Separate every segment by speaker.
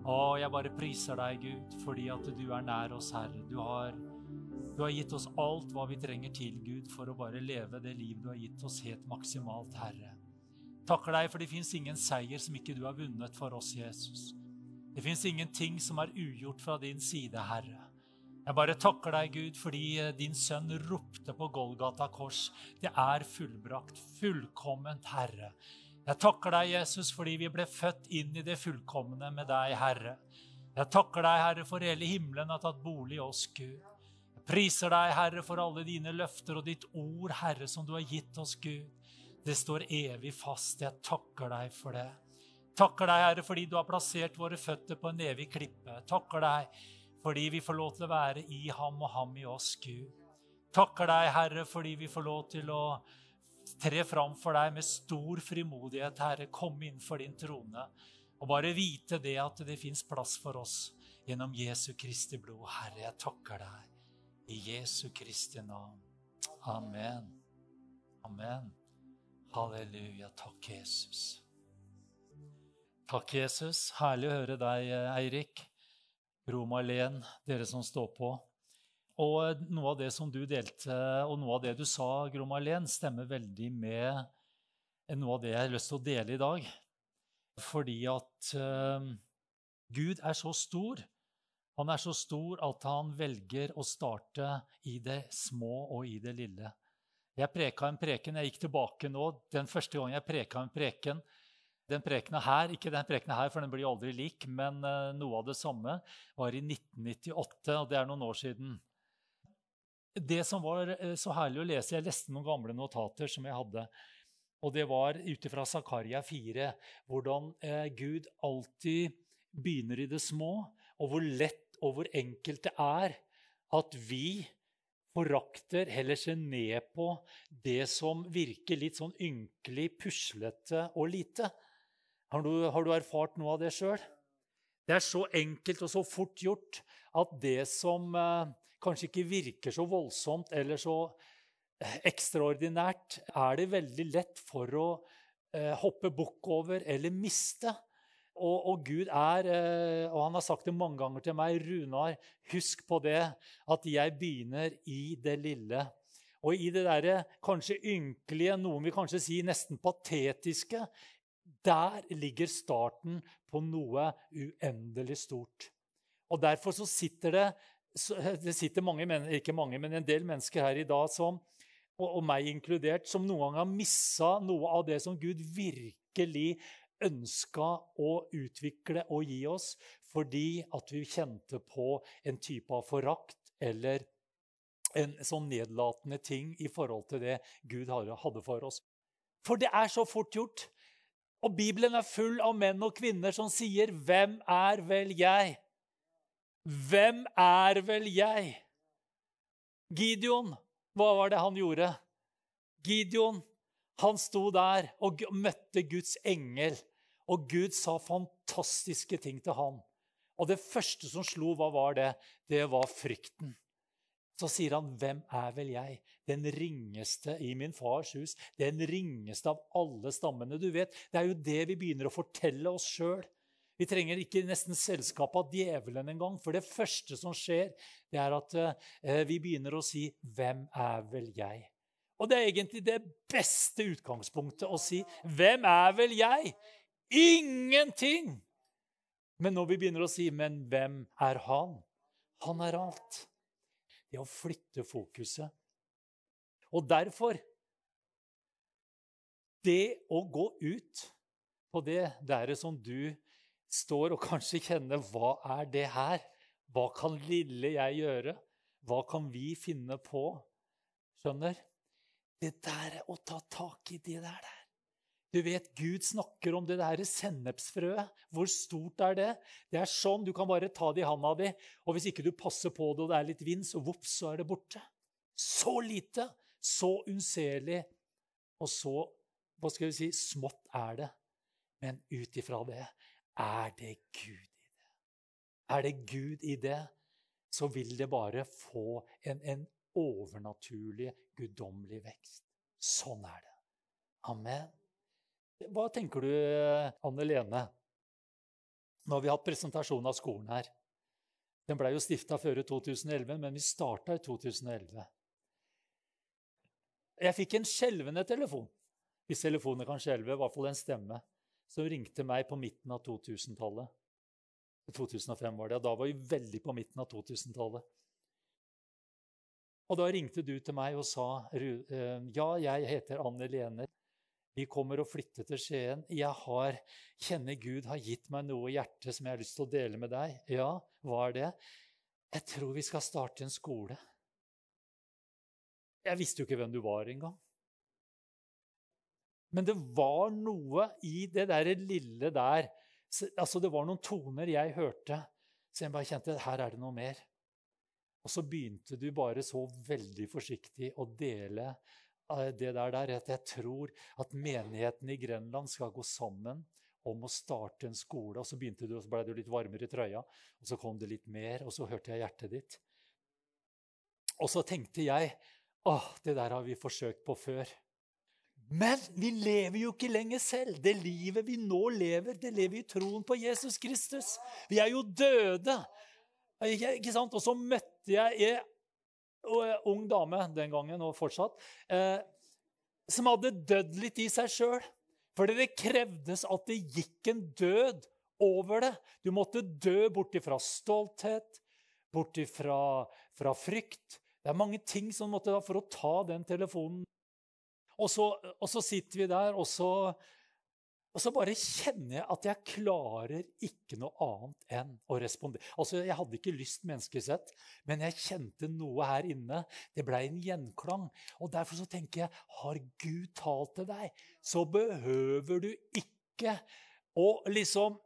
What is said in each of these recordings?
Speaker 1: Å, jeg bare priser deg, Gud, fordi at du er nær oss, Herre. Du har, du har gitt oss alt hva vi trenger til, Gud, for å bare leve det liv du har gitt oss helt maksimalt, Herre. Takker deg, for det fins ingen seier som ikke du har vunnet for oss, Jesus. Det fins ingenting som er ugjort fra din side, Herre. Jeg bare takker deg, Gud, fordi eh, din sønn ropte på Golgata kors. Det er fullbrakt, fullkomment, Herre. Jeg takker deg, Jesus, fordi vi ble født inn i det fullkomne med deg, Herre. Jeg takker deg, Herre, for hele himmelen har tatt bolig i oss, Gud. Jeg priser deg, Herre, for alle dine løfter og ditt ord, Herre, som du har gitt oss, Gud. Det står evig fast. Jeg takker deg for det. Takker deg, Herre, fordi du har plassert våre føtter på en evig klippe. Takker deg fordi vi får lov til å være i ham og ham i oss, Gud. Takker deg, Herre, fordi vi får lov til å tre fram for deg med stor frimodighet, Herre. Komme innenfor din trone. Og bare vite det at det fins plass for oss gjennom Jesu Kristi blod. Herre, jeg takker deg i Jesu Kristi navn. Amen. Amen. Halleluja. Takk, Jesus. Takk, Jesus. Herlig å høre deg, Eirik. Roma-Len, dere som står på. Og noe av det som du delte, og noe av det du sa, Gro-Marlen, stemmer veldig med noe av det jeg har lyst til å dele i dag. Fordi at uh, Gud er så stor. Han er så stor at han velger å starte i det små og i det lille. Jeg preka en preken, jeg gikk tilbake nå, den første gangen jeg preka en preken, den prekena her, ikke den prekena her, for den blir aldri lik, men noe av det samme, var i 1998, og det er noen år siden. Det som var uh, så herlig å lese Jeg leste noen gamle notater som jeg hadde. Og det var ut ifra Zakaria 4, hvordan uh, Gud alltid begynner i det små, og hvor lett og hvor enkelt det er at vi forakter, heller ser ned på det som virker litt sånn ynkelig, puslete og lite. Har du, har du erfart noe av det sjøl? Det er så enkelt og så fort gjort at det som eh, kanskje ikke virker så voldsomt eller så eh, ekstraordinært, er det veldig lett for å eh, hoppe bukk over eller miste. Og, og, Gud er, eh, og han har sagt det mange ganger til meg, Runar, husk på det, at jeg begynner i det lille. Og i det derre kanskje ynkelige, noen vil kanskje si nesten patetiske, der ligger starten på noe uendelig stort. Og Derfor så sitter det, det sitter mange, ikke mange, men en del mennesker her i dag som, og meg inkludert, som noen gang har missa noe av det som Gud virkelig ønska å utvikle og gi oss, fordi at vi kjente på en type av forakt eller en sånn nedlatende ting i forhold til det Gud hadde for oss. For det er så fort gjort. Og Bibelen er full av menn og kvinner som sier, 'Hvem er vel jeg?' Hvem er vel jeg? Gideon, hva var det han gjorde? Gideon, han sto der og møtte Guds engel, og Gud sa fantastiske ting til han. Og det første som slo, hva var det? Det var frykten. Så sier han, 'Hvem er vel jeg?' Den ringeste i min fars hus. Den ringeste av alle stammene. Du vet, Det er jo det vi begynner å fortelle oss sjøl. Vi trenger ikke nesten selskap av djevelen engang. For det første som skjer, det er at eh, vi begynner å si 'Hvem er vel jeg?' Og det er egentlig det beste utgangspunktet å si 'Hvem er vel jeg?' Ingenting! Men når vi begynner å si 'Men hvem er han?' Han er alt det å flytte fokuset. Og derfor Det å gå ut på det der som du står og kanskje kjenner Hva er det her? Hva kan lille jeg gjøre? Hva kan vi finne på? Skjønner? Det der å ta tak i det der du vet, Gud snakker om det der sennepsfrøet. Hvor stort er det? Det er sånn, Du kan bare ta det i handa di, og hvis ikke du passer på det, og det er litt vind, så vops, så er det borte. Så lite, så unnselig, og så hva skal vi si, smått er det. Men ut ifra det er det Gud i det. Er det Gud i det, så vil det bare få en, en overnaturlig, guddommelig vekst. Sånn er det. Amen. Hva tenker du, Anne Lene? Nå har vi hatt presentasjon av skolen her. Den blei jo stifta før 2011, men vi starta i 2011. Jeg fikk en skjelvende telefon, hvis telefoner kan skjelve, i hvert fall en stemme, som ringte meg på midten av 2000-tallet. 2005 var det, og da var vi veldig på midten av 2000-tallet. Og da ringte du til meg og sa eh, ja, jeg heter Anne Lene. Vi kommer og flytter til Skien. Jeg har, kjenner Gud har gitt meg noe i hjertet som jeg har lyst til å dele med deg. Ja, hva er det? Jeg tror vi skal starte en skole. Jeg visste jo ikke hvem du var engang. Men det var noe i det der lille der altså Det var noen toner jeg hørte, så jeg bare kjente her er det noe mer. Og så begynte du bare så veldig forsiktig å dele eh, det der, der at jeg tror at menigheten i Grenland skal gå sammen om å starte en skole. Og så begynte du, og så ble du litt varmere i trøya, og så kom det litt mer, og så hørte jeg hjertet ditt. Og så tenkte jeg åh, det der har vi forsøkt på før. Men vi lever jo ikke lenger selv. Det livet vi nå lever, det lever i troen på Jesus Kristus. Vi er jo døde. Ikke sant? Og så møtte jeg en ung dame den gangen, og fortsatt, eh, som hadde dødd litt i seg sjøl. For det krevdes at det gikk en død over det. Du måtte dø bort ifra stolthet, bort ifra fra frykt. Det er mange ting som måtte da for å ta den telefonen. Og så, og så sitter vi der, og så og så bare kjenner jeg at jeg klarer ikke noe annet enn å respondere. Altså, Jeg hadde ikke lyst menneskelig sett, men jeg kjente noe her inne. Det blei en gjenklang. Og Derfor så tenker jeg har Gud talt til deg, så behøver du ikke å liksom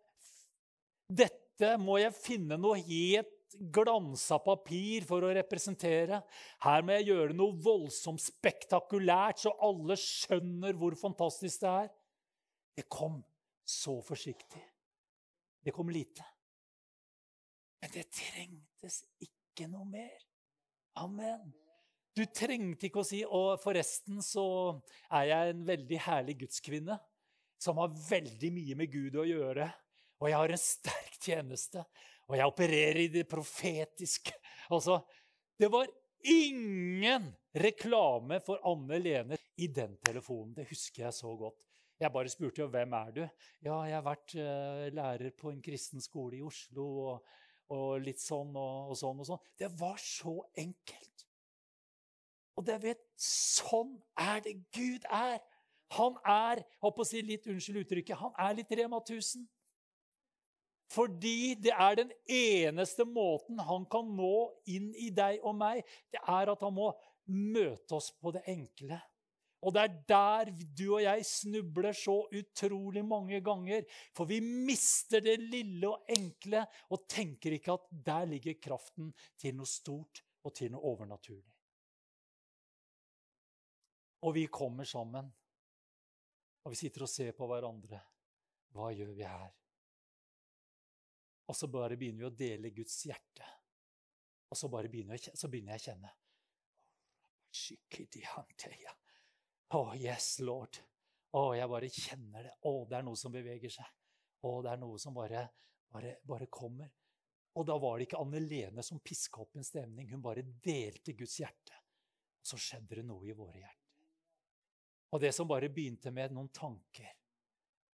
Speaker 1: Dette må jeg finne noe helt glansa papir for å representere. Her må jeg gjøre noe voldsomt spektakulært, så alle skjønner hvor fantastisk det er. Det kom så forsiktig. Det kom lite. Men det trengtes ikke noe mer. Amen. Du trengte ikke å si Og forresten så er jeg en veldig herlig gudskvinne som har veldig mye med Gud å gjøre. Og jeg har en sterk tjeneste, og jeg opererer i det profetiske. Altså, det var ingen reklame for Anne Lene i den telefonen. Det husker jeg så godt. Jeg bare spurte jo hvem er du Ja, jeg har vært uh, lærer på en kristen skole i Oslo. Og, og litt sånn og, og, sånn og sånn. Det var så enkelt. Og det vet, sånn er det Gud er. Han er håper å si litt unnskyld uttrykket, han er litt Rema 1000. Fordi det er den eneste måten han kan nå inn i deg og meg. Det er at han må møte oss på det enkle. Og det er der du og jeg snubler så utrolig mange ganger. For vi mister det lille og enkle og tenker ikke at der ligger kraften til noe stort og til noe overnaturlig. Og vi kommer sammen, og vi sitter og ser på hverandre. Hva gjør vi her? Og så bare begynner vi å dele Guds hjerte. Og så, begynner, jeg, så begynner jeg å kjenne å, oh, yes, Lord. Å, oh, jeg bare kjenner det. Å, oh, det er noe som beveger seg. Å, det er noe som bare, bare, bare kommer. Og da var det ikke Anne Lene som piska opp en stemning. Hun bare delte Guds hjerte. Og så skjedde det noe i våre hjerter. Og det som bare begynte med noen tanker,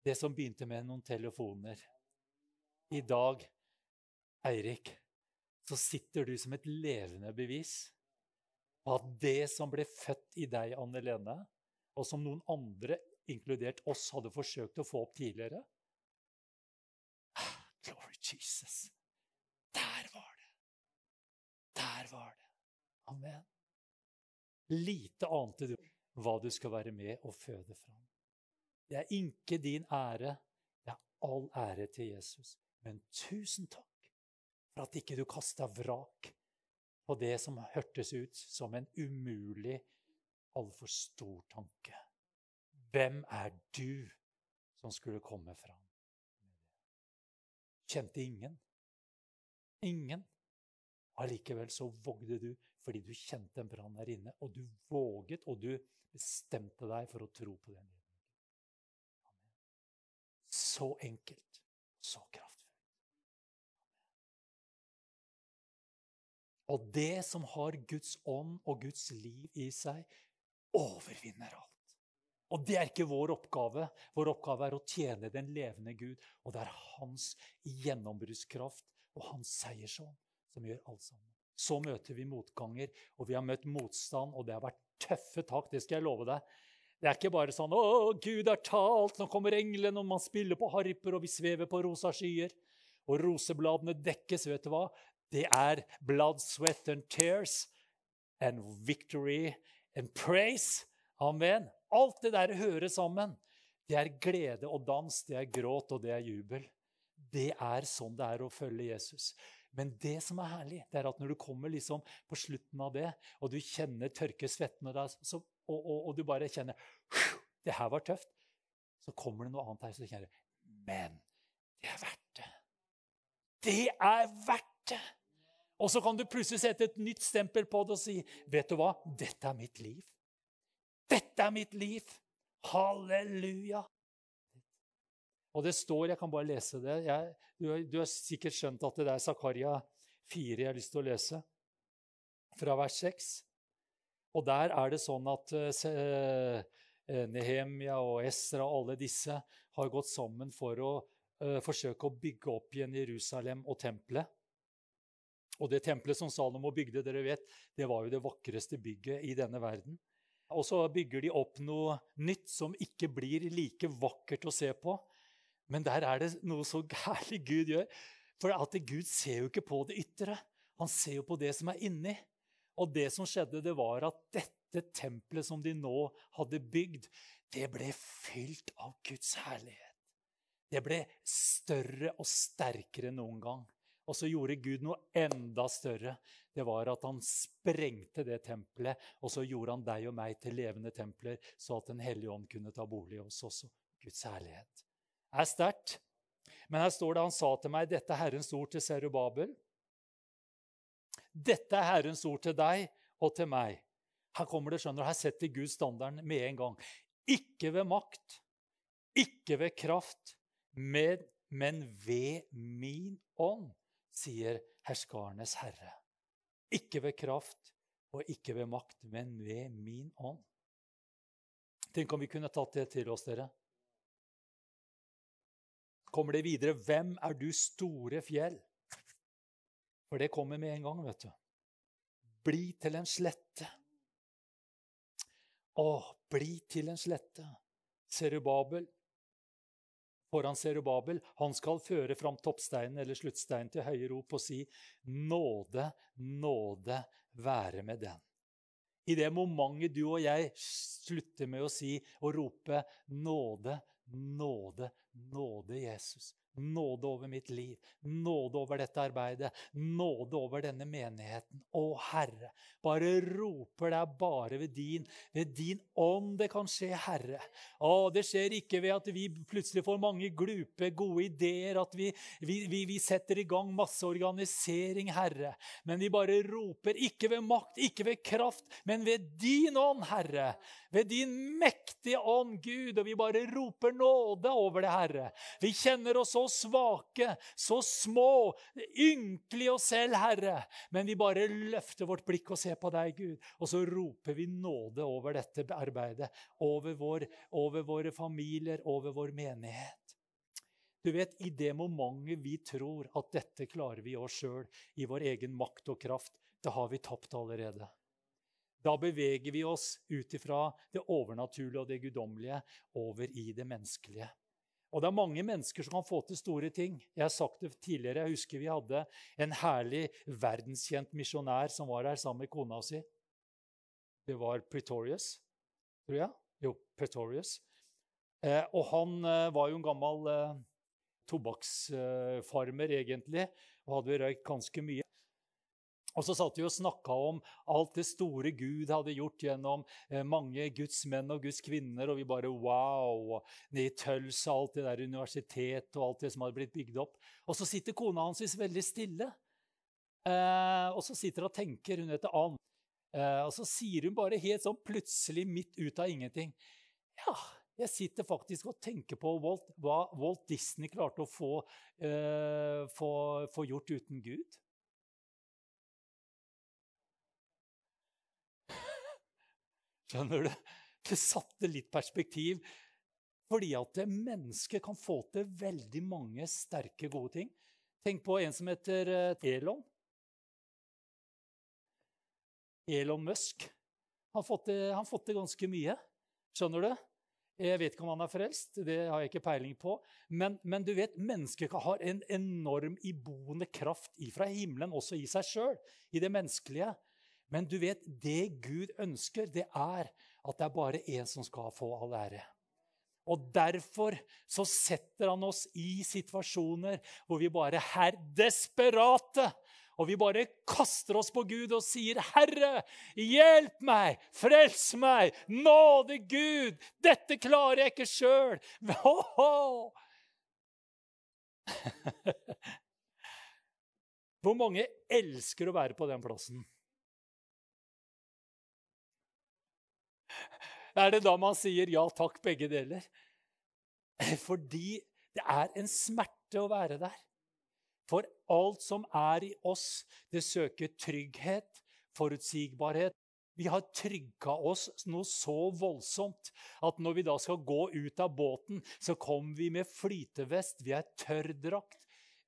Speaker 1: det som begynte med noen telefoner I dag, Eirik, så sitter du som et levende bevis på at det som ble født i deg, Anne Lene, og som noen andre, inkludert oss, hadde forsøkt å få opp tidligere. Glory Jesus. Der var det. Der var det. Amen. Lite ante du hva du skal være med og føde fram. Det er ikke din ære, det er all ære til Jesus. Men tusen takk for at ikke du kasta vrak på det som hørtes ut som en umulig altfor stor tanke. Hvem er du som skulle komme fram? Kjente ingen. Ingen. Allikevel så vågde du fordi du kjente en brann der inne, og du våget, og du bestemte deg for å tro på den. Så enkelt, så kraftfullt. Og det som har Guds ånd og Guds liv i seg, overvinner alt. Og det er ikke vår oppgave. Vår oppgave er å tjene den levende Gud. Og det er hans gjennombruddskraft og hans seiersånd som gjør alt sammen. Så møter vi motganger, og vi har møtt motstand, og det har vært tøffe tak. Det skal jeg love deg. Det er ikke bare sånn 'Å, Gud har talt', nå kommer englene, og man spiller på harper, og vi svever på rosa skyer. Og rosebladene dekkes, vet du hva? Det er blood, sweat and tears and victory and praise. Amen. Alt det der hører sammen. Det er glede og dans, det er gråt, og det er jubel. Det er sånn det er å følge Jesus. Men det som er herlig, det er at når du kommer liksom på slutten av det, og du kjenner tørke svetten, og, og, og, og, du bare kjenner Det her var tøft. Så kommer det noe annet her, så du kjenner Men det er verdt det. Det er verdt det! Og så kan du plutselig sette et nytt stempel på det og si, 'Vet du hva? Dette er mitt liv.' Dette er mitt liv! Halleluja! Og det står Jeg kan bare lese det. Jeg, du, du, har sikkert skjønt at det er Zakaria 4 jeg har lyst til å lese, fra vers 6. Og der er det sånn at uh, Nehemia og Esra og alle disse har gått sammen for å uh, forsøke å bygge opp igjen Jerusalem og tempelet. Og det tempelet som Salomo bygde, dere vet, det var jo det vakreste bygget i denne verden. Og så bygger de opp noe nytt som ikke blir like vakkert å se på. Men der er det noe så gærlig Gud gjør. For at Gud ser jo ikke på det ytre. Han ser jo på det som er inni. Og det som skjedde, det var at dette tempelet som de nå hadde bygd, det ble fylt av Guds herlighet. Det ble større og sterkere enn noen gang. Og så gjorde Gud noe enda større. Det var at han sprengte det tempelet, og så gjorde han deg og meg til levende templer, så at Den hellige ånd kunne ta bolig i oss også. Guds herlighet. Det er sterkt. Men her står det han sa til meg, dette er Herrens ord til Serubabel. Dette er Herrens ord til deg og til meg. Her kommer det, skjønner du, her setter Gud standarden med en gang. Ikke ved makt, ikke ved kraft, men ved min ånd sier herskarenes herre. Ikke ved kraft og ikke ved makt, men ved min ånd. Tenk om vi kunne tatt det til oss, dere. Kommer det videre Hvem er du, store fjell? For det kommer med en gang, vet du. Bli til en slette. Å, bli til en slette. Serubabel, foran Serubabel. Han skal føre fram toppsteinen eller sluttsteinen til høye rop og si, Nåde, nåde være med den. I det momentet du og jeg slutter med å si og rope nåde, nåde, nåde, Jesus, Nåde over mitt liv, nåde over dette arbeidet, nåde over denne menigheten. Å, Herre, bare roper deg bare ved din, ved din ånd det kan skje, Herre. Å, det skjer ikke ved at vi plutselig får mange glupe, gode ideer, at vi, vi, vi, vi setter i gang masse organisering, Herre. Men vi bare roper, ikke ved makt, ikke ved kraft, men ved din ånd, Herre. Ved din mektige ånd, Gud. Og vi bare roper nåde over det, Herre. Vi kjenner oss så svake, så små, ynkelige oss selv, Herre. Men vi bare løfter vårt blikk og ser på deg, Gud. Og så roper vi nåde over dette arbeidet, over, vår, over våre familier, over vår menighet. Du vet, I det momentet vi tror at dette klarer vi oss sjøl, i vår egen makt og kraft, da har vi tapt allerede. Da beveger vi oss ut ifra det overnaturlige og det guddommelige over i det menneskelige. Og det er mange mennesker som kan få til store ting. Jeg har sagt det tidligere, jeg husker vi hadde en herlig verdenskjent misjonær som var her sammen med kona si. Det var Pretorius, tror jeg. Jo, Pretorius. Eh, og han eh, var jo en gammel eh, tobakksfarmer, egentlig, og hadde røykt ganske mye. Og så satt vi og snakka om alt det store Gud hadde gjort gjennom eh, mange Guds menn og Guds kvinner. Og vi bare wow! Ned i Tøls og alt det der universitetet og alt det som hadde blitt bygd opp. Og så sitter kona hans veldig stille. Eh, og så sitter hun og tenker. Hun heter Ann. Eh, og så sier hun bare helt sånn plutselig, midt ut av ingenting Ja, jeg sitter faktisk og tenker på Walt, hva Walt Disney klarte å få, eh, få, få gjort uten Gud. Skjønner du? Det satte litt perspektiv. Fordi at mennesket kan få til veldig mange sterke, gode ting. Tenk på en som heter eh, Elon. Elon Musk. Han har fått til, ganske mye. Skjønner du? Jeg vet ikke om han er frelst, det har jeg ikke peiling på. Men, men du vet, mennesket har en enorm iboende kraft fra himmelen også i seg sjøl, i det menneskelige. Men du vet, det Gud ønsker, det er at det er bare én som skal få all ære. Og derfor så setter han oss i situasjoner hvor vi bare er desperate. Og vi bare kaster oss på Gud og sier, 'Herre, hjelp meg! Frels meg! Nåde, Gud! Dette klarer jeg ikke sjøl!' Hvor mange elsker å være på den plassen? Er det da man sier ja takk, begge deler? Fordi det er en smerte å være der. For alt som er i oss, det søker trygghet, forutsigbarhet. Vi har trygga oss noe så voldsomt at når vi da skal gå ut av båten, så kommer vi med flytevest, vi er tørrdrakt,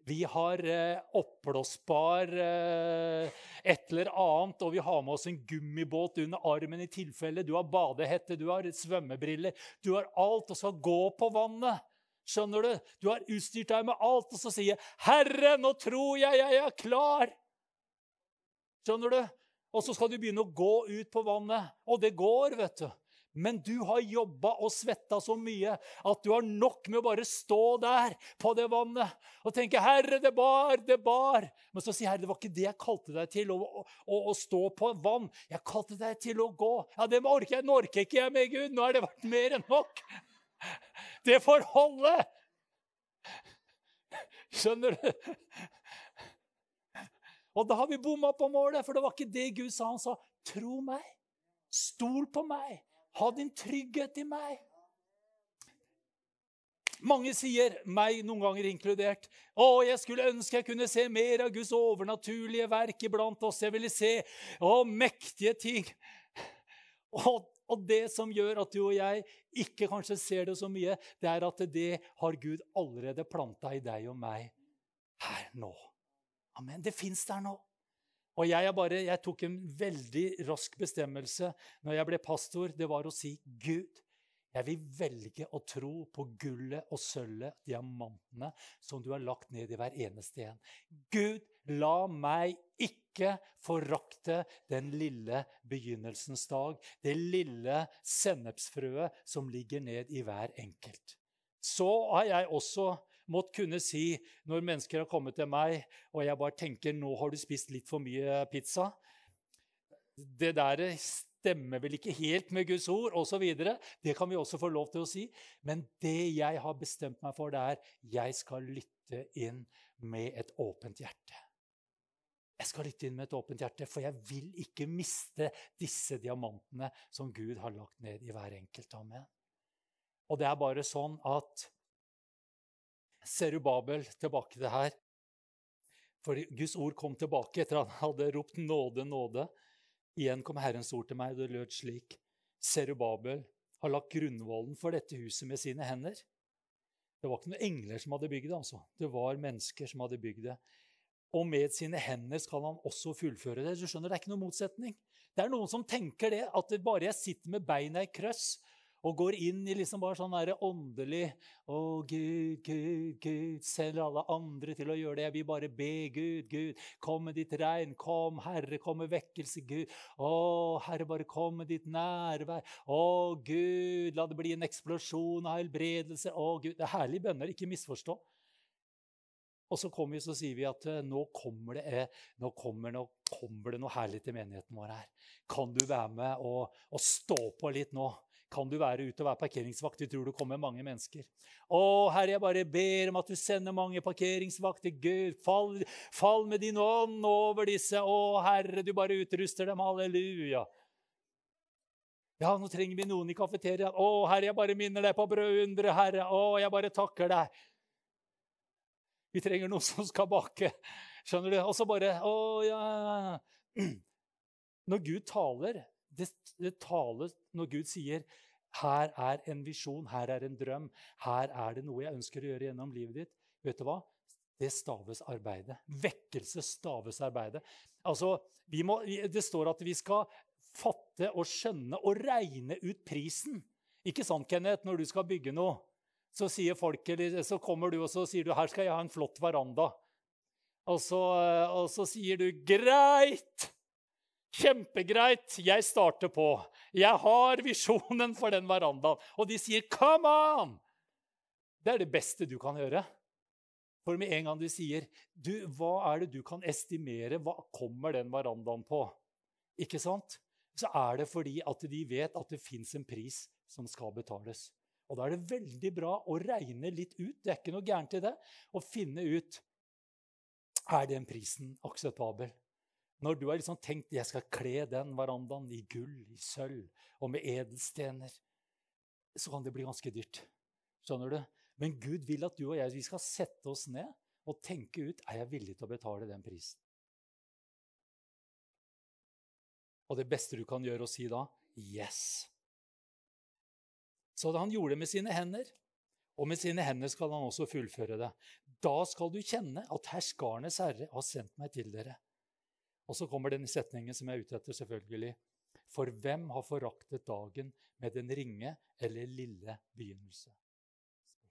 Speaker 1: vi har eh, oppblåsbar eh, et eller annet, og vi har med oss en gummibåt under armen i tilfelle du har badehette, du har svømmebriller. Du har alt og skal gå på vannet. Skjønner du? Du har utstyrt deg med alt, og så sier jeg, 'Herre, nå tror jeg jeg er klar.' Skjønner du? Og så skal du begynne å gå ut på vannet. Og det går, vet du. Men du har jobba og svetta så mye at du har nok med å bare stå der på det vannet og tenke 'Herre, det bar, det bar'. Men så sier Herre, det var ikke det jeg kalte deg til, å, å, å stå på vann. Jeg kalte deg til å gå. Ja, det orker jeg. Nå orker ikke jeg med Gud. Nå har det vært mer enn nok. Det får holde! Skjønner du? Og da har vi bomma på målet, for det var ikke det Gud sa. Han sa, 'Tro meg. Stol på meg. Ha din trygghet i meg.' Mange sier, meg noen ganger inkludert, 'Å, jeg skulle ønske jeg kunne se mer av Guds overnaturlige verk iblant oss.' 'Jeg ville se å, mektige ting.' Og og det som gjør at du og jeg ikke kanskje ser det så mye, det er at det har Gud allerede planta i deg og meg her nå. Amen. Det fins der nå. Og jeg, bare, jeg, tok en veldig rask bestemmelse når jeg ble pastor. Det var å si, 'Gud, jeg vil velge å tro på gullet og sølvet, diamantene, som du har lagt ned i hver eneste en.' Gud, la meg ikke forakte den lille begynnelsens dag, det lille sennepsfrøet som ligger ned i hver enkelt. Så har jeg også måttet kunne si, når mennesker har kommet til meg, og jeg bare tenker 'nå har du spist litt for mye pizza', det der stemmer vel ikke helt med Guds ord, osv. Det kan vi også få lov til å si. Men det jeg har bestemt meg for, det er jeg skal lytte inn med et åpent hjerte. Jeg skal lytte inn med et åpent hjerte, for jeg vil ikke miste disse diamantene som Gud har lagt ned i hver enkelt. Amen. Og det er bare sånn at Serubabel tilbake til her. For Guds ord kom tilbake etter at han hadde ropt 'nåde, nåde'. Igjen kom Herrens ord til meg, og det lød slik.: Serubabel har lagt grunnvollen for dette huset med sine hender. Det var ikke noen engler som hadde bygd det, altså. det var mennesker som hadde bygd det og med sine hender skal han også fullføre det. Du skjønner, Det er ikke noen motsetning. Det er noen som tenker det, at bare jeg sitter med beina i krøss og går inn i liksom bare sånn der åndelig Å, Gud, Gud, Gud, selger alle andre til å gjøre det. Jeg vil bare be, Gud, Gud, kom med ditt regn. Kom, Herre, kom med vekkelse, Gud. Å, Herre, bare kom med ditt nærvær. Å, Gud, la det bli en eksplosjon av helbredelse. Å, Gud. Det er herlige bønner, ikke misforstå. Og så kommer vi så sier vi at eh, nå kommer, det, eh, nå kommer, nå kommer det noe herlig til menigheten vår her. Kan du være med og, og, stå på litt nå? Kan du være ute og være parkeringsvakt? Vi tror det kommer mange mennesker. Å, Herre, jeg bare ber om at du sender mange parkeringsvakter. Gud, fall, fall med din ånd over disse. Å, Herre, du bare utruster dem. Halleluja. Ja, nå trenger vi noen i kafeteriaen. Å, Herre, jeg bare minner deg på brødunderet, Herre. Å, jeg bare takker deg. Vi trenger noen som skal bake. Skjønner du? Og så bare Å, ja Når Gud taler, det, det taler når Gud sier her er en visjon, her er en drøm, her er det noe jeg ønsker å gjøre gjennom livet ditt. Vet du hva? Det staves arbeidet. Vekkelse staves arbeidet. Altså, må, det står at vi skal fatte og skjønne og regne ut prisen. Ikke sant, Kenneth, når du skal bygge noe? Så, folk, så kommer du og så sier du, her skal jeg ha en flott veranda. Og så, og så sier du 'greit'. Kjempegreit, jeg starter på. Jeg har visjonen for den verandaen. Og de sier 'come on'! Det er det beste du kan gjøre. For med en gang de sier du, 'Hva er det du kan estimere? Hva kommer den verandaen på?' Ikke sant? Så er det fordi at de vet at det fins en pris som skal betales. Og da er det veldig bra å regne litt ut. Det er ikke noe gærent i det. Å finne ut er den prisen akseptabel. Når du har liksom tenkt jeg skal kle den verandaen i gull, i sølv og med edelstener, så kan det bli ganske dyrt. Skjønner du? Men Gud vil at du og jeg vi skal sette oss ned og tenke ut er jeg villig til å betale den prisen. Og det beste du kan gjøre, å si da yes. Så han gjorde det med sine hender, og med sine hender skal han også fullføre det. Da skal du kjenne at herskarenes herre har sendt meg til dere. Og så kommer den setningen som jeg er ute etter, selvfølgelig. For hvem har foraktet dagen med den ringe eller lille begynnelse?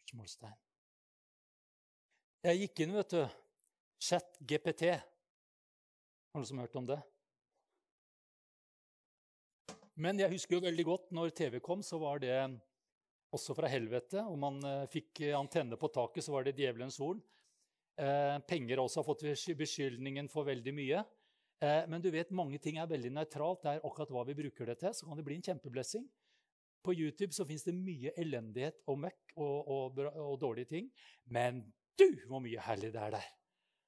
Speaker 1: Spørsmålstegn. Jeg gikk inn, vet du. Chat GPT. Har noen som har hørt om det? Men jeg husker jo veldig godt når TV kom, så var det også fra helvete. Om man eh, fikk antenne på taket, så var det djevelens horn. Eh, penger også har fått beskyldningen for veldig mye. Eh, men du vet, mange ting er veldig nøytralt. Det er akkurat hva vi bruker det til. Så kan det bli en kjempeblessing. På YouTube så fins det mye elendighet og møkk og, og, og, dårlige ting. Men du, hvor mye herlig det er der!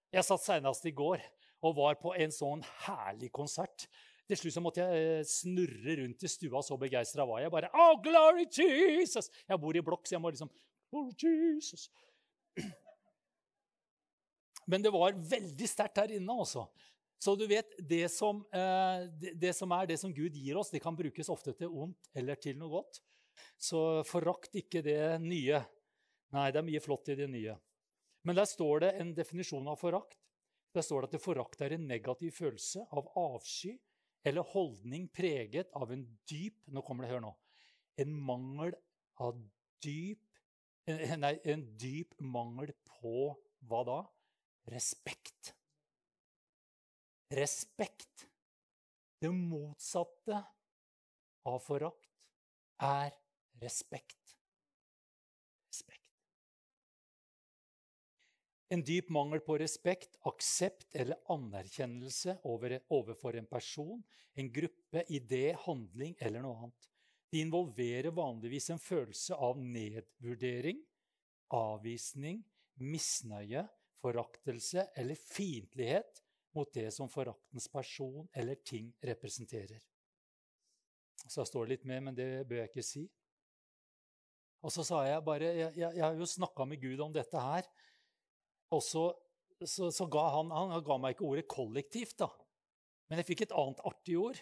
Speaker 1: Jeg satt senest i går og var på en sånn herlig konsert. Til slutt så måtte jeg eh, snurre rundt i stua, så begeistra var jeg. bare, oh, glory Jesus! Jeg bor i blokk, så jeg må liksom oh, Jesus. Men det var veldig sterkt her inne. også. Så du vet, det som, eh, det, som, er det som Gud gir oss, det kan brukes ofte til ondt eller til noe godt. Så forakt ikke det nye. Nei, det er mye flott i det nye. Men der står det en definisjon av forakt. Der står det at forakt er en negativ følelse av avsky eller holdning preget av en dyp Nå kommer det, hør nå. En mangel av dyp Nei, en dyp mangel på hva da? Respekt. Respekt. Det motsatte av forakt er respekt. Respekt. En dyp mangel på respekt, aksept eller anerkjennelse overfor en person, en gruppe, idé, handling eller noe annet. De involverer vanligvis en følelse av nedvurdering, avvisning, misnøye, foraktelse eller fiendtlighet mot det som foraktens person eller ting representerer. Så jeg står litt mer, men det bør jeg ikke si. Og så sa jeg bare Jeg, jeg, jeg har jo snakka med Gud om dette her. Og så, så, så, ga han Han ga meg ikke ordet kollektivt, da. Men jeg fikk et annet artig ord.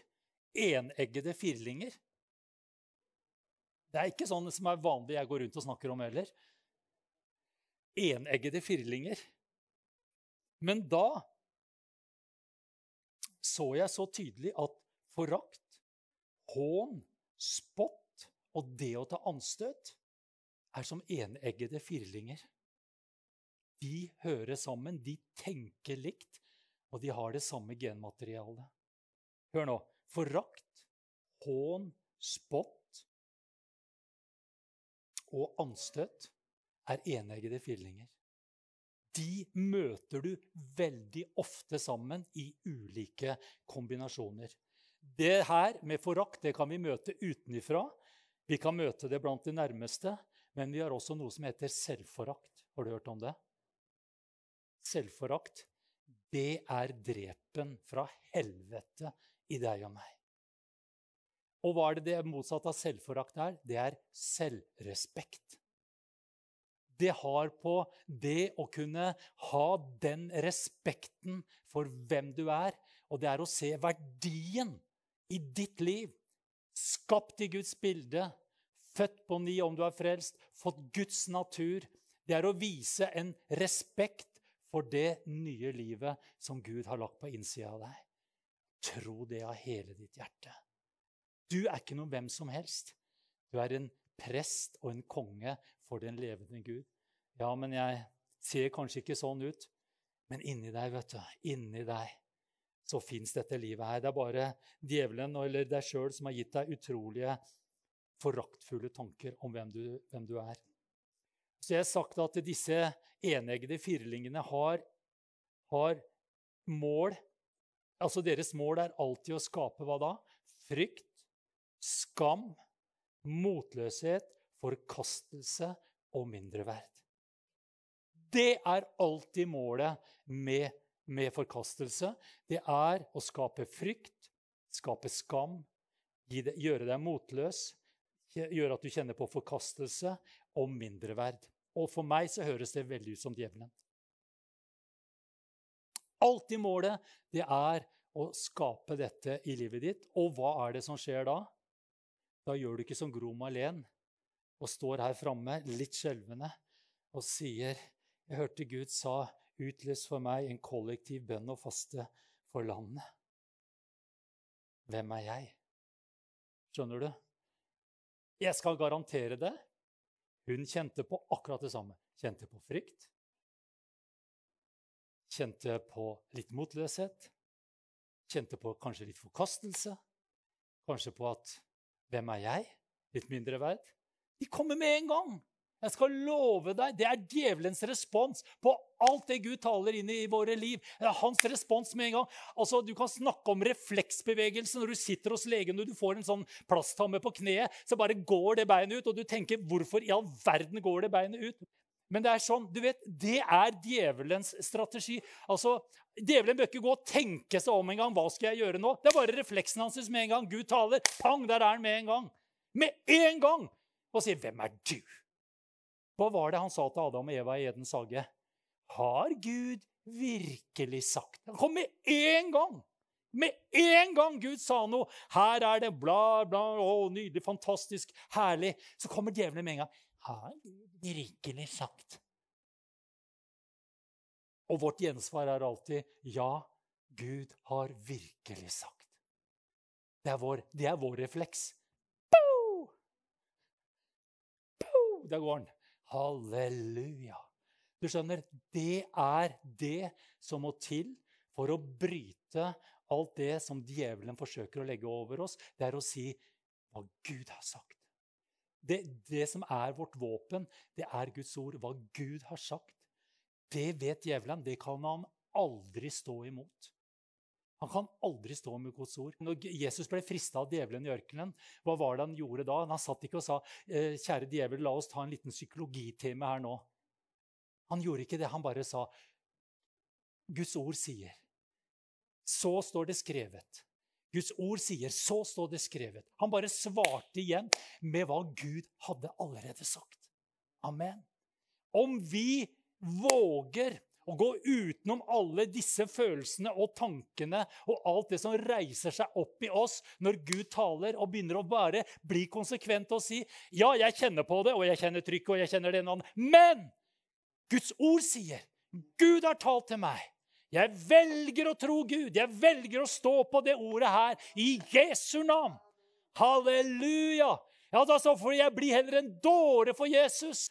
Speaker 1: Eneggede firlinger. Det er ikke sånn som er vanlig jeg går rundt og snakker om heller. Eneggede firlinger. Men da så jeg så tydelig at forakt, hån, spott og det å ta anstøt er som eneggede firlinger. De hører sammen, de tenker likt, og de har det samme genmaterialet. Hør nå. Forakt, hån, spott og anstøt er eneggede firlinger de møter du veldig ofte sammen i ulike kombinasjoner. Det her med forakt det kan vi møte utenifra. Vi kan møte det blant de nærmeste. Men vi har også noe som heter selvforakt. Har du hørt om det? Selvforakt, det er drepen fra helvete i deg og meg. Og hva er det det motsatte av selvforakt er? Det er selvrespekt det har på det å kunne ha den respekten for hvem du er. Og det er å se verdien i ditt liv, skapt i Guds bilde, født på ny om du er frelst, fått Guds natur. Det er å vise en respekt for det nye livet som Gud har lagt på innsida av deg. Tro det av hele ditt hjerte. Du er ikke noen hvem som helst. Du er en prest og en konge for den levende Gud. Ja, men jeg ser kanskje ikke sånn ut. Men inni deg, vet du, inni deg så fins dette livet her. Det er bare djevelen eller deg sjøl som har gitt deg utrolige, foraktfulle tanker om hvem du, hvem du, er. Så jeg har sagt at disse eneggede firlingene har, har mål Altså deres mål er alltid å skape hva da? Frykt, skam, motløshet, forkastelse og mindreverd. Det er alltid målet med, med forkastelse. Det er å skape frykt, skape skam, gjøre deg motløs, gjøre at du kjenner på forkastelse og mindreverd. Og for meg så høres det veldig ut som djevelen. Alltid målet, det er å skape dette i livet ditt. Og hva er det som skjer da? Da gjør du ikke som Gro Malén og står her framme litt skjelvende og sier Jeg hørte Gud sa utløs for meg en kollektiv bønn og faste for landet. Hvem er jeg? Skjønner du? Jeg skal garantere det. Hun kjente på akkurat det samme. Kjente på frykt. Kjente på litt motløshet. Kjente på kanskje litt forkastelse. Kanskje på at Hvem er jeg? Litt mindre verd. De kommer med en gang! Jeg skal love deg, Det er djevelens respons på alt det Gud taler inn i våre liv. Det er hans respons med en gang. Altså, Du kan snakke om refleksbevegelse når du sitter hos legen og du får en sånn plasttamme på kneet. Så bare går det beinet ut, og du tenker 'Hvorfor i all verden går det beinet ut?' Men det er sånn, du vet, det er djevelens strategi. Altså, Djevelen bør ikke gå og tenke seg om en gang. Hva skal jeg gjøre nå? Det er bare refleksen hans med en gang. Gud taler. Pang, der er han med en gang. Med en gang! Og sier, 'Hvem er du?' Hva var det han sa til Adam og Eva i Edens hage? Har Gud virkelig sagt Han kom med én gang! Med en gang Gud sa noe, her er det bla, bla, å, nydelig, fantastisk, herlig, så kommer djevelen med en gang. Har Gud virkelig sagt? Og vårt gjensvar er alltid ja, Gud har virkelig sagt. Det er vår, det er vår refleks. Der går han. Halleluja. Du skjønner, det er det som må til for å bryte alt det som djevelen forsøker å legge over oss. Det er å si hva Gud har sagt. Det, det som er vårt våpen, det er Guds ord. Hva Gud har sagt. Det vet djevelen. Det kan han aldri stå imot. Han kan aldri stå med Guds ord. Når Jesus ble frista av djevelen i ørkenen, hva var det han gjorde da? Han satt ikke og sa «Eh, kjære djevel, la oss ta en liten psykologitime her nå. Han gjorde ikke det. Han bare sa Guds ord sier. Så står det skrevet. Guds ord sier, så står det skrevet. Han bare svarte igjen med hva Gud hadde allerede sagt. Amen. Om vi våger å gå utenom alle disse følelsene og tankene og alt det som reiser seg opp i oss når Gud taler, og begynner å bare bli konsekvent og si ja, jeg kjenner på det, og jeg kjenner trykket, og jeg kjenner det ene Men Guds ord sier Gud har talt til meg. Jeg velger å tro Gud. Jeg velger å stå på det ordet her i Jesu navn. Halleluja! Ja, da så får jeg bli heller en dåre for Jesus.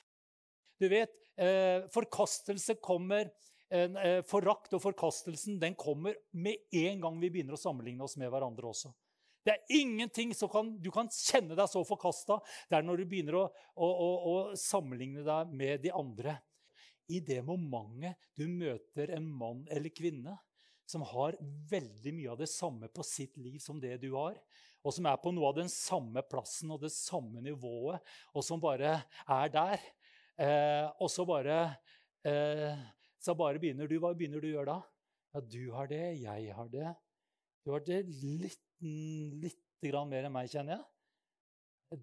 Speaker 1: Du vet, eh, forkastelse kommer eh, Forakt og forkastelsen den kommer med en gang vi begynner å sammenligne oss med hverandre også. Det er ingenting som kan, Du kan kjenne deg så forkasta. Det er når du begynner å, å, å, å sammenligne deg med de andre. I det momentet du møter en mann eller kvinne som har veldig mye av det samme på sitt liv som det du har, og som er på noe av den samme plassen og det samme nivået, og som bare er der, eh, og så bare eh, så bare begynner du. Hva begynner du å gjøre da? Ja, du har det, jeg har det. Du har det litt, litt mer enn meg, kjenner jeg.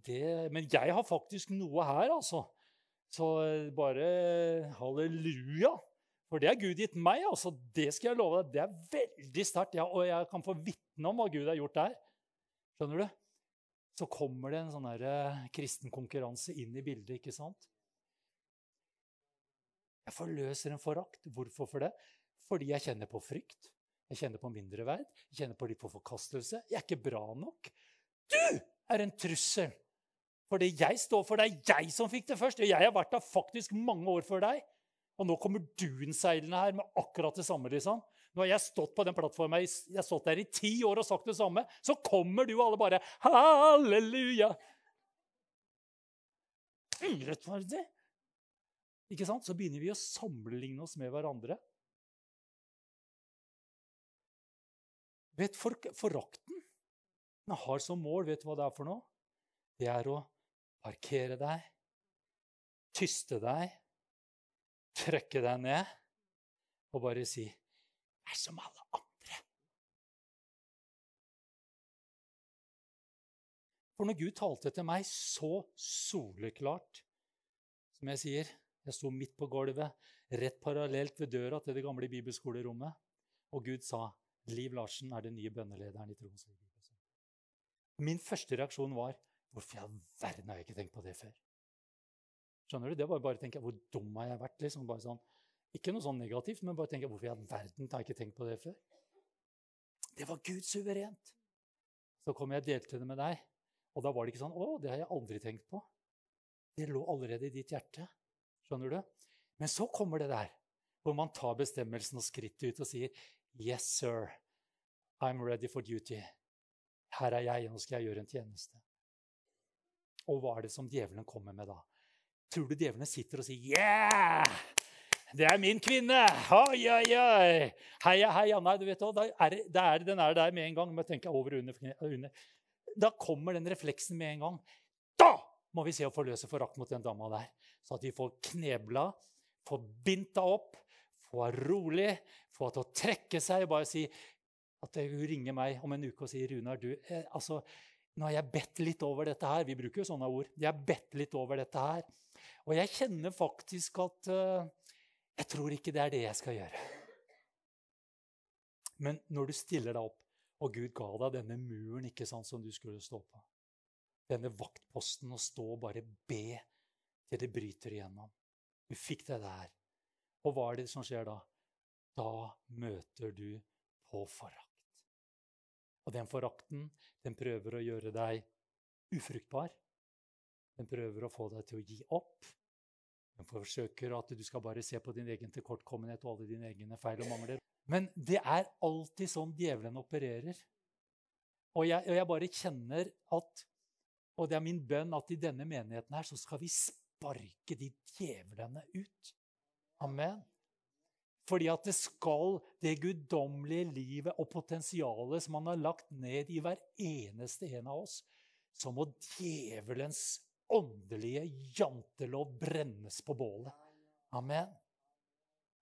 Speaker 1: Det, men jeg har faktisk noe her, altså. Så bare halleluja. For det har Gud gitt meg. altså. Det skal jeg love deg. Det er veldig sterkt. Ja, og jeg kan få vitne om hva Gud har gjort der. Skjønner du? så kommer det en sånn der kristen konkurranse inn i bildet. ikke sant? Jeg forløser en forakt. Hvorfor for det? Fordi jeg kjenner på frykt. Jeg kjenner på mindreverd. Jeg kjenner på litt på forkastelse. Jeg er ikke bra nok. Du er en trussel! Fordi jeg står for deg. Jeg som fikk det først. Og jeg har vært der faktisk mange år før deg. Og nå kommer du innseilende her med akkurat det samme. liksom. Nå har jeg stått på den plattformen jeg har stått der i ti år og sagt det samme. Så kommer du og alle bare Halleluja! Urettferdig! Ikke sant? Så begynner vi å sammenligne oss med hverandre. Vet for, Forakten den har som mål Vet du hva det er for noe? Det er å parkere deg, tyste deg, trekke deg ned og bare si er som alle andre'. For når Gud talte til meg så soleklart, som jeg sier Jeg sto midt på gulvet, rett parallelt ved døra til det gamle bibelskolerommet, og Gud sa Liv Larsen er den nye bønnelederen i Troens liv. Min første reaksjon var Hvorfor i all verden har jeg ikke tenkt på det før? Skjønner du? Det var bare å tenke Hvor dum har jeg vært? Liksom, bare sånn, ikke noe sånn negativt, men bare tenke Hvorfor i all verden har jeg ikke tenkt på det før? Det var Gud suverent. Så kom jeg og delte det med deg, og da var det ikke sånn Å, det har jeg aldri tenkt på. Det lå allerede i ditt hjerte. Skjønner du? Men så kommer det der hvor man tar bestemmelsen og skrittet ut og sier Yes, sir. I'm ready for duty. Her er jeg, nå skal jeg gjøre en tjeneste. Og hva er det som djevelen kommer med da? Tror du djevelen sitter og sier Yeah! Det er min kvinne! Oi, oi, oi! Heia, heia. Nei, du vet hva, er, er, den er der med en gang. Må tenke over under, under. Da kommer den refleksen med en gang. Da må vi se å forløse forakt mot den dama der. Så at vi får knebla, får binta opp, få henne rolig, få til å trekke seg og bare si at hun ringer meg om en uke og sier 'Runar, du eh, altså, nå har jeg bedt litt over dette her.' Vi bruker jo sånne ord. Jeg har bedt litt over dette her. Og jeg kjenner faktisk at uh, jeg tror ikke det er det jeg skal gjøre. Men når du stiller deg opp, og Gud ga deg denne muren ikke sant, som du skulle stå på, denne vaktposten og stå og bare be til det bryter igjennom Du fikk det der. Og hva er det som skjer da? Da møter du på forakt. Og den forakten, den prøver å gjøre deg ufruktbar. Den prøver å få deg til å gi opp. Den forsøker at du skal bare se på din egen tilkortkommenhet og alle dine egne feil og mangler. Men det er alltid sånn djevelen opererer. Og jeg, og jeg bare kjenner at Og det er min bønn at i denne menigheten her så skal vi sparke de djevlene ut. Amen. Fordi at det skal det guddommelige livet og potensialet som han har lagt ned i hver eneste en av oss, så må djevelens åndelige jantelov brennes på bålet. Amen.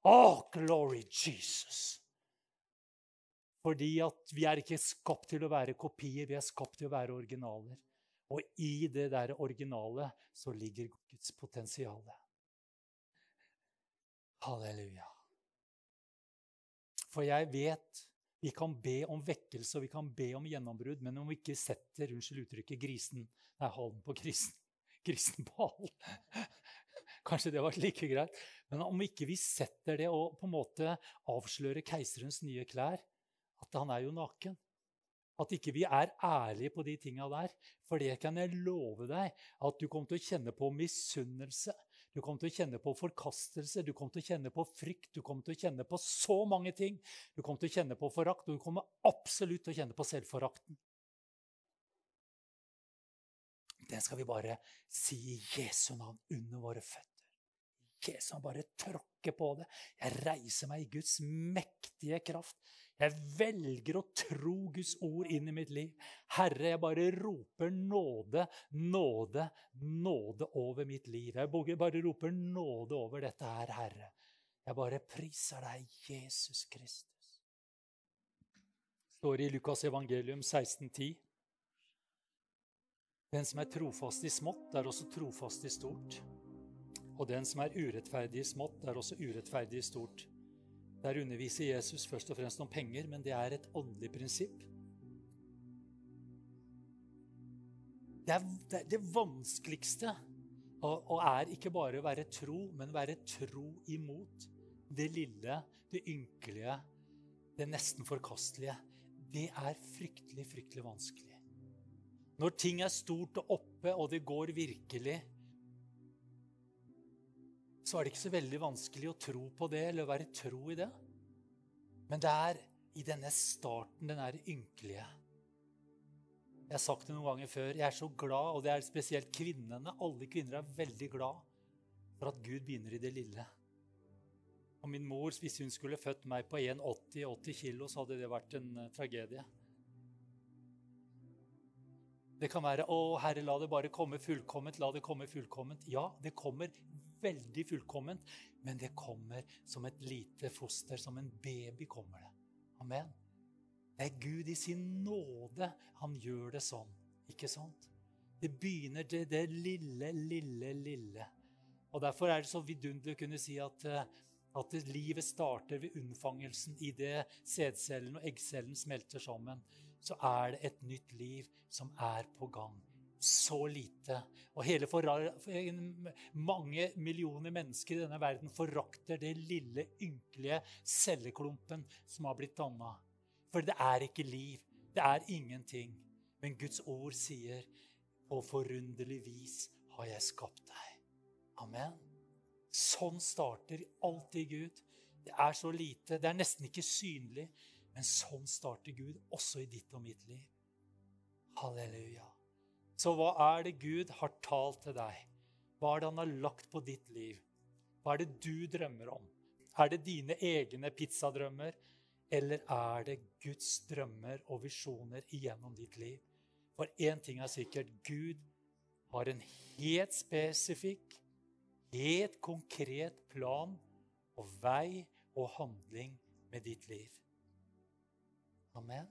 Speaker 1: Oh, glory Jesus! Fordi at vi er ikke skapt til å være kopier, vi er skapt til å være originaler. Og i det der originale så ligger Guds potensial. Halleluja. For jeg vet vi kan be om vekkelse og vi kan be om gjennombrudd, men om vi ikke setter unnskyld uttrykket, grisen Nei, halen på grisen. Grisen på halen. Kanskje det var like greit. Men om ikke vi setter det og på en måte avslører keiserens nye klær, at han er jo naken At ikke vi er ærlige på de tinga der. For det kan jeg love deg, at du kommer til å kjenne på misunnelse. Du kommer til å kjenne på forkastelse, du kommer til å kjenne på frykt, du kommer til å kjenne på så mange ting. Du kommer til å kjenne på forakt, og du kommer absolutt til å kjenne på selvforakten. Den skal vi bare si i Jesu navn under våre føtter. Jesu navn, bare tråkke på det. Jeg reiser meg i Guds mektige kraft. Jeg velger å tro Guds ord inn i mitt liv. Herre, jeg bare roper nåde, nåde, nåde over mitt liv. Jeg bare roper nåde over dette her, Herre. Jeg bare priser deg, Jesus Kristus. Det står i Lukas evangelium 1610. Den som er trofast i smått, er også trofast i stort. Og den som er urettferdig i smått, er også urettferdig i stort. Der underviser Jesus først og fremst om penger, men det er et åndelig prinsipp. Det er det, det vanskeligste og, og, er ikke bare å være tro, men være tro imot det lille, det ynkelige, det nesten forkastelige. Det er fryktelig, fryktelig vanskelig. Når ting er stort og oppe, og det går virkelig, så er det ikke så veldig vanskelig å tro på det eller å være tro i det. Men det er i denne starten, den er ynkelige. Jeg har sagt det noen ganger før. Jeg er så glad, og det er spesielt kvinnene. Alle kvinner er veldig glad for at Gud begynner i det lille. Og min mor, hvis hun skulle født meg på 1,80-80 kilo, så hadde det vært en uh, tragedie. Det kan være 'Å, Herre, la det bare komme fullkomment', la det komme fullkomment. Ja, det kommer veldig fullkomment, men det kommer som et lite foster, som en baby kommer det. Amen. Det er Gud i sin nåde han gjør det sånn. Ikke sant? Det begynner til det lille, lille, lille. Og Derfor er det så vidunderlig å kunne si at, eh, at livet starter ved unnfangelsen. det sædcellen og eggcellen smelter sammen, så er det et nytt liv som er på gang. Så lite. Og hele mange millioner mennesker i denne verden forakter det lille, ynkelige celleklumpen som har blitt danna. For det er ikke liv. Det er ingenting. Men Guds ord sier, 'På forunderlig vis har jeg skapt deg'. Amen. Sånn starter alltid Gud. Det er så lite. Det er nesten ikke synlig. Men sånn starter Gud også i ditt og mitt liv. Halleluja. Så hva er det Gud har talt til deg? Hva er det han har lagt på ditt liv? Hva er det du drømmer om? Er det dine egne pizzadrømmer? Eller er det Guds drømmer og visjoner igjennom ditt liv? For én ting er sikkert Gud har en helt spesifikk, helt konkret plan og vei og handling med ditt liv. Amen.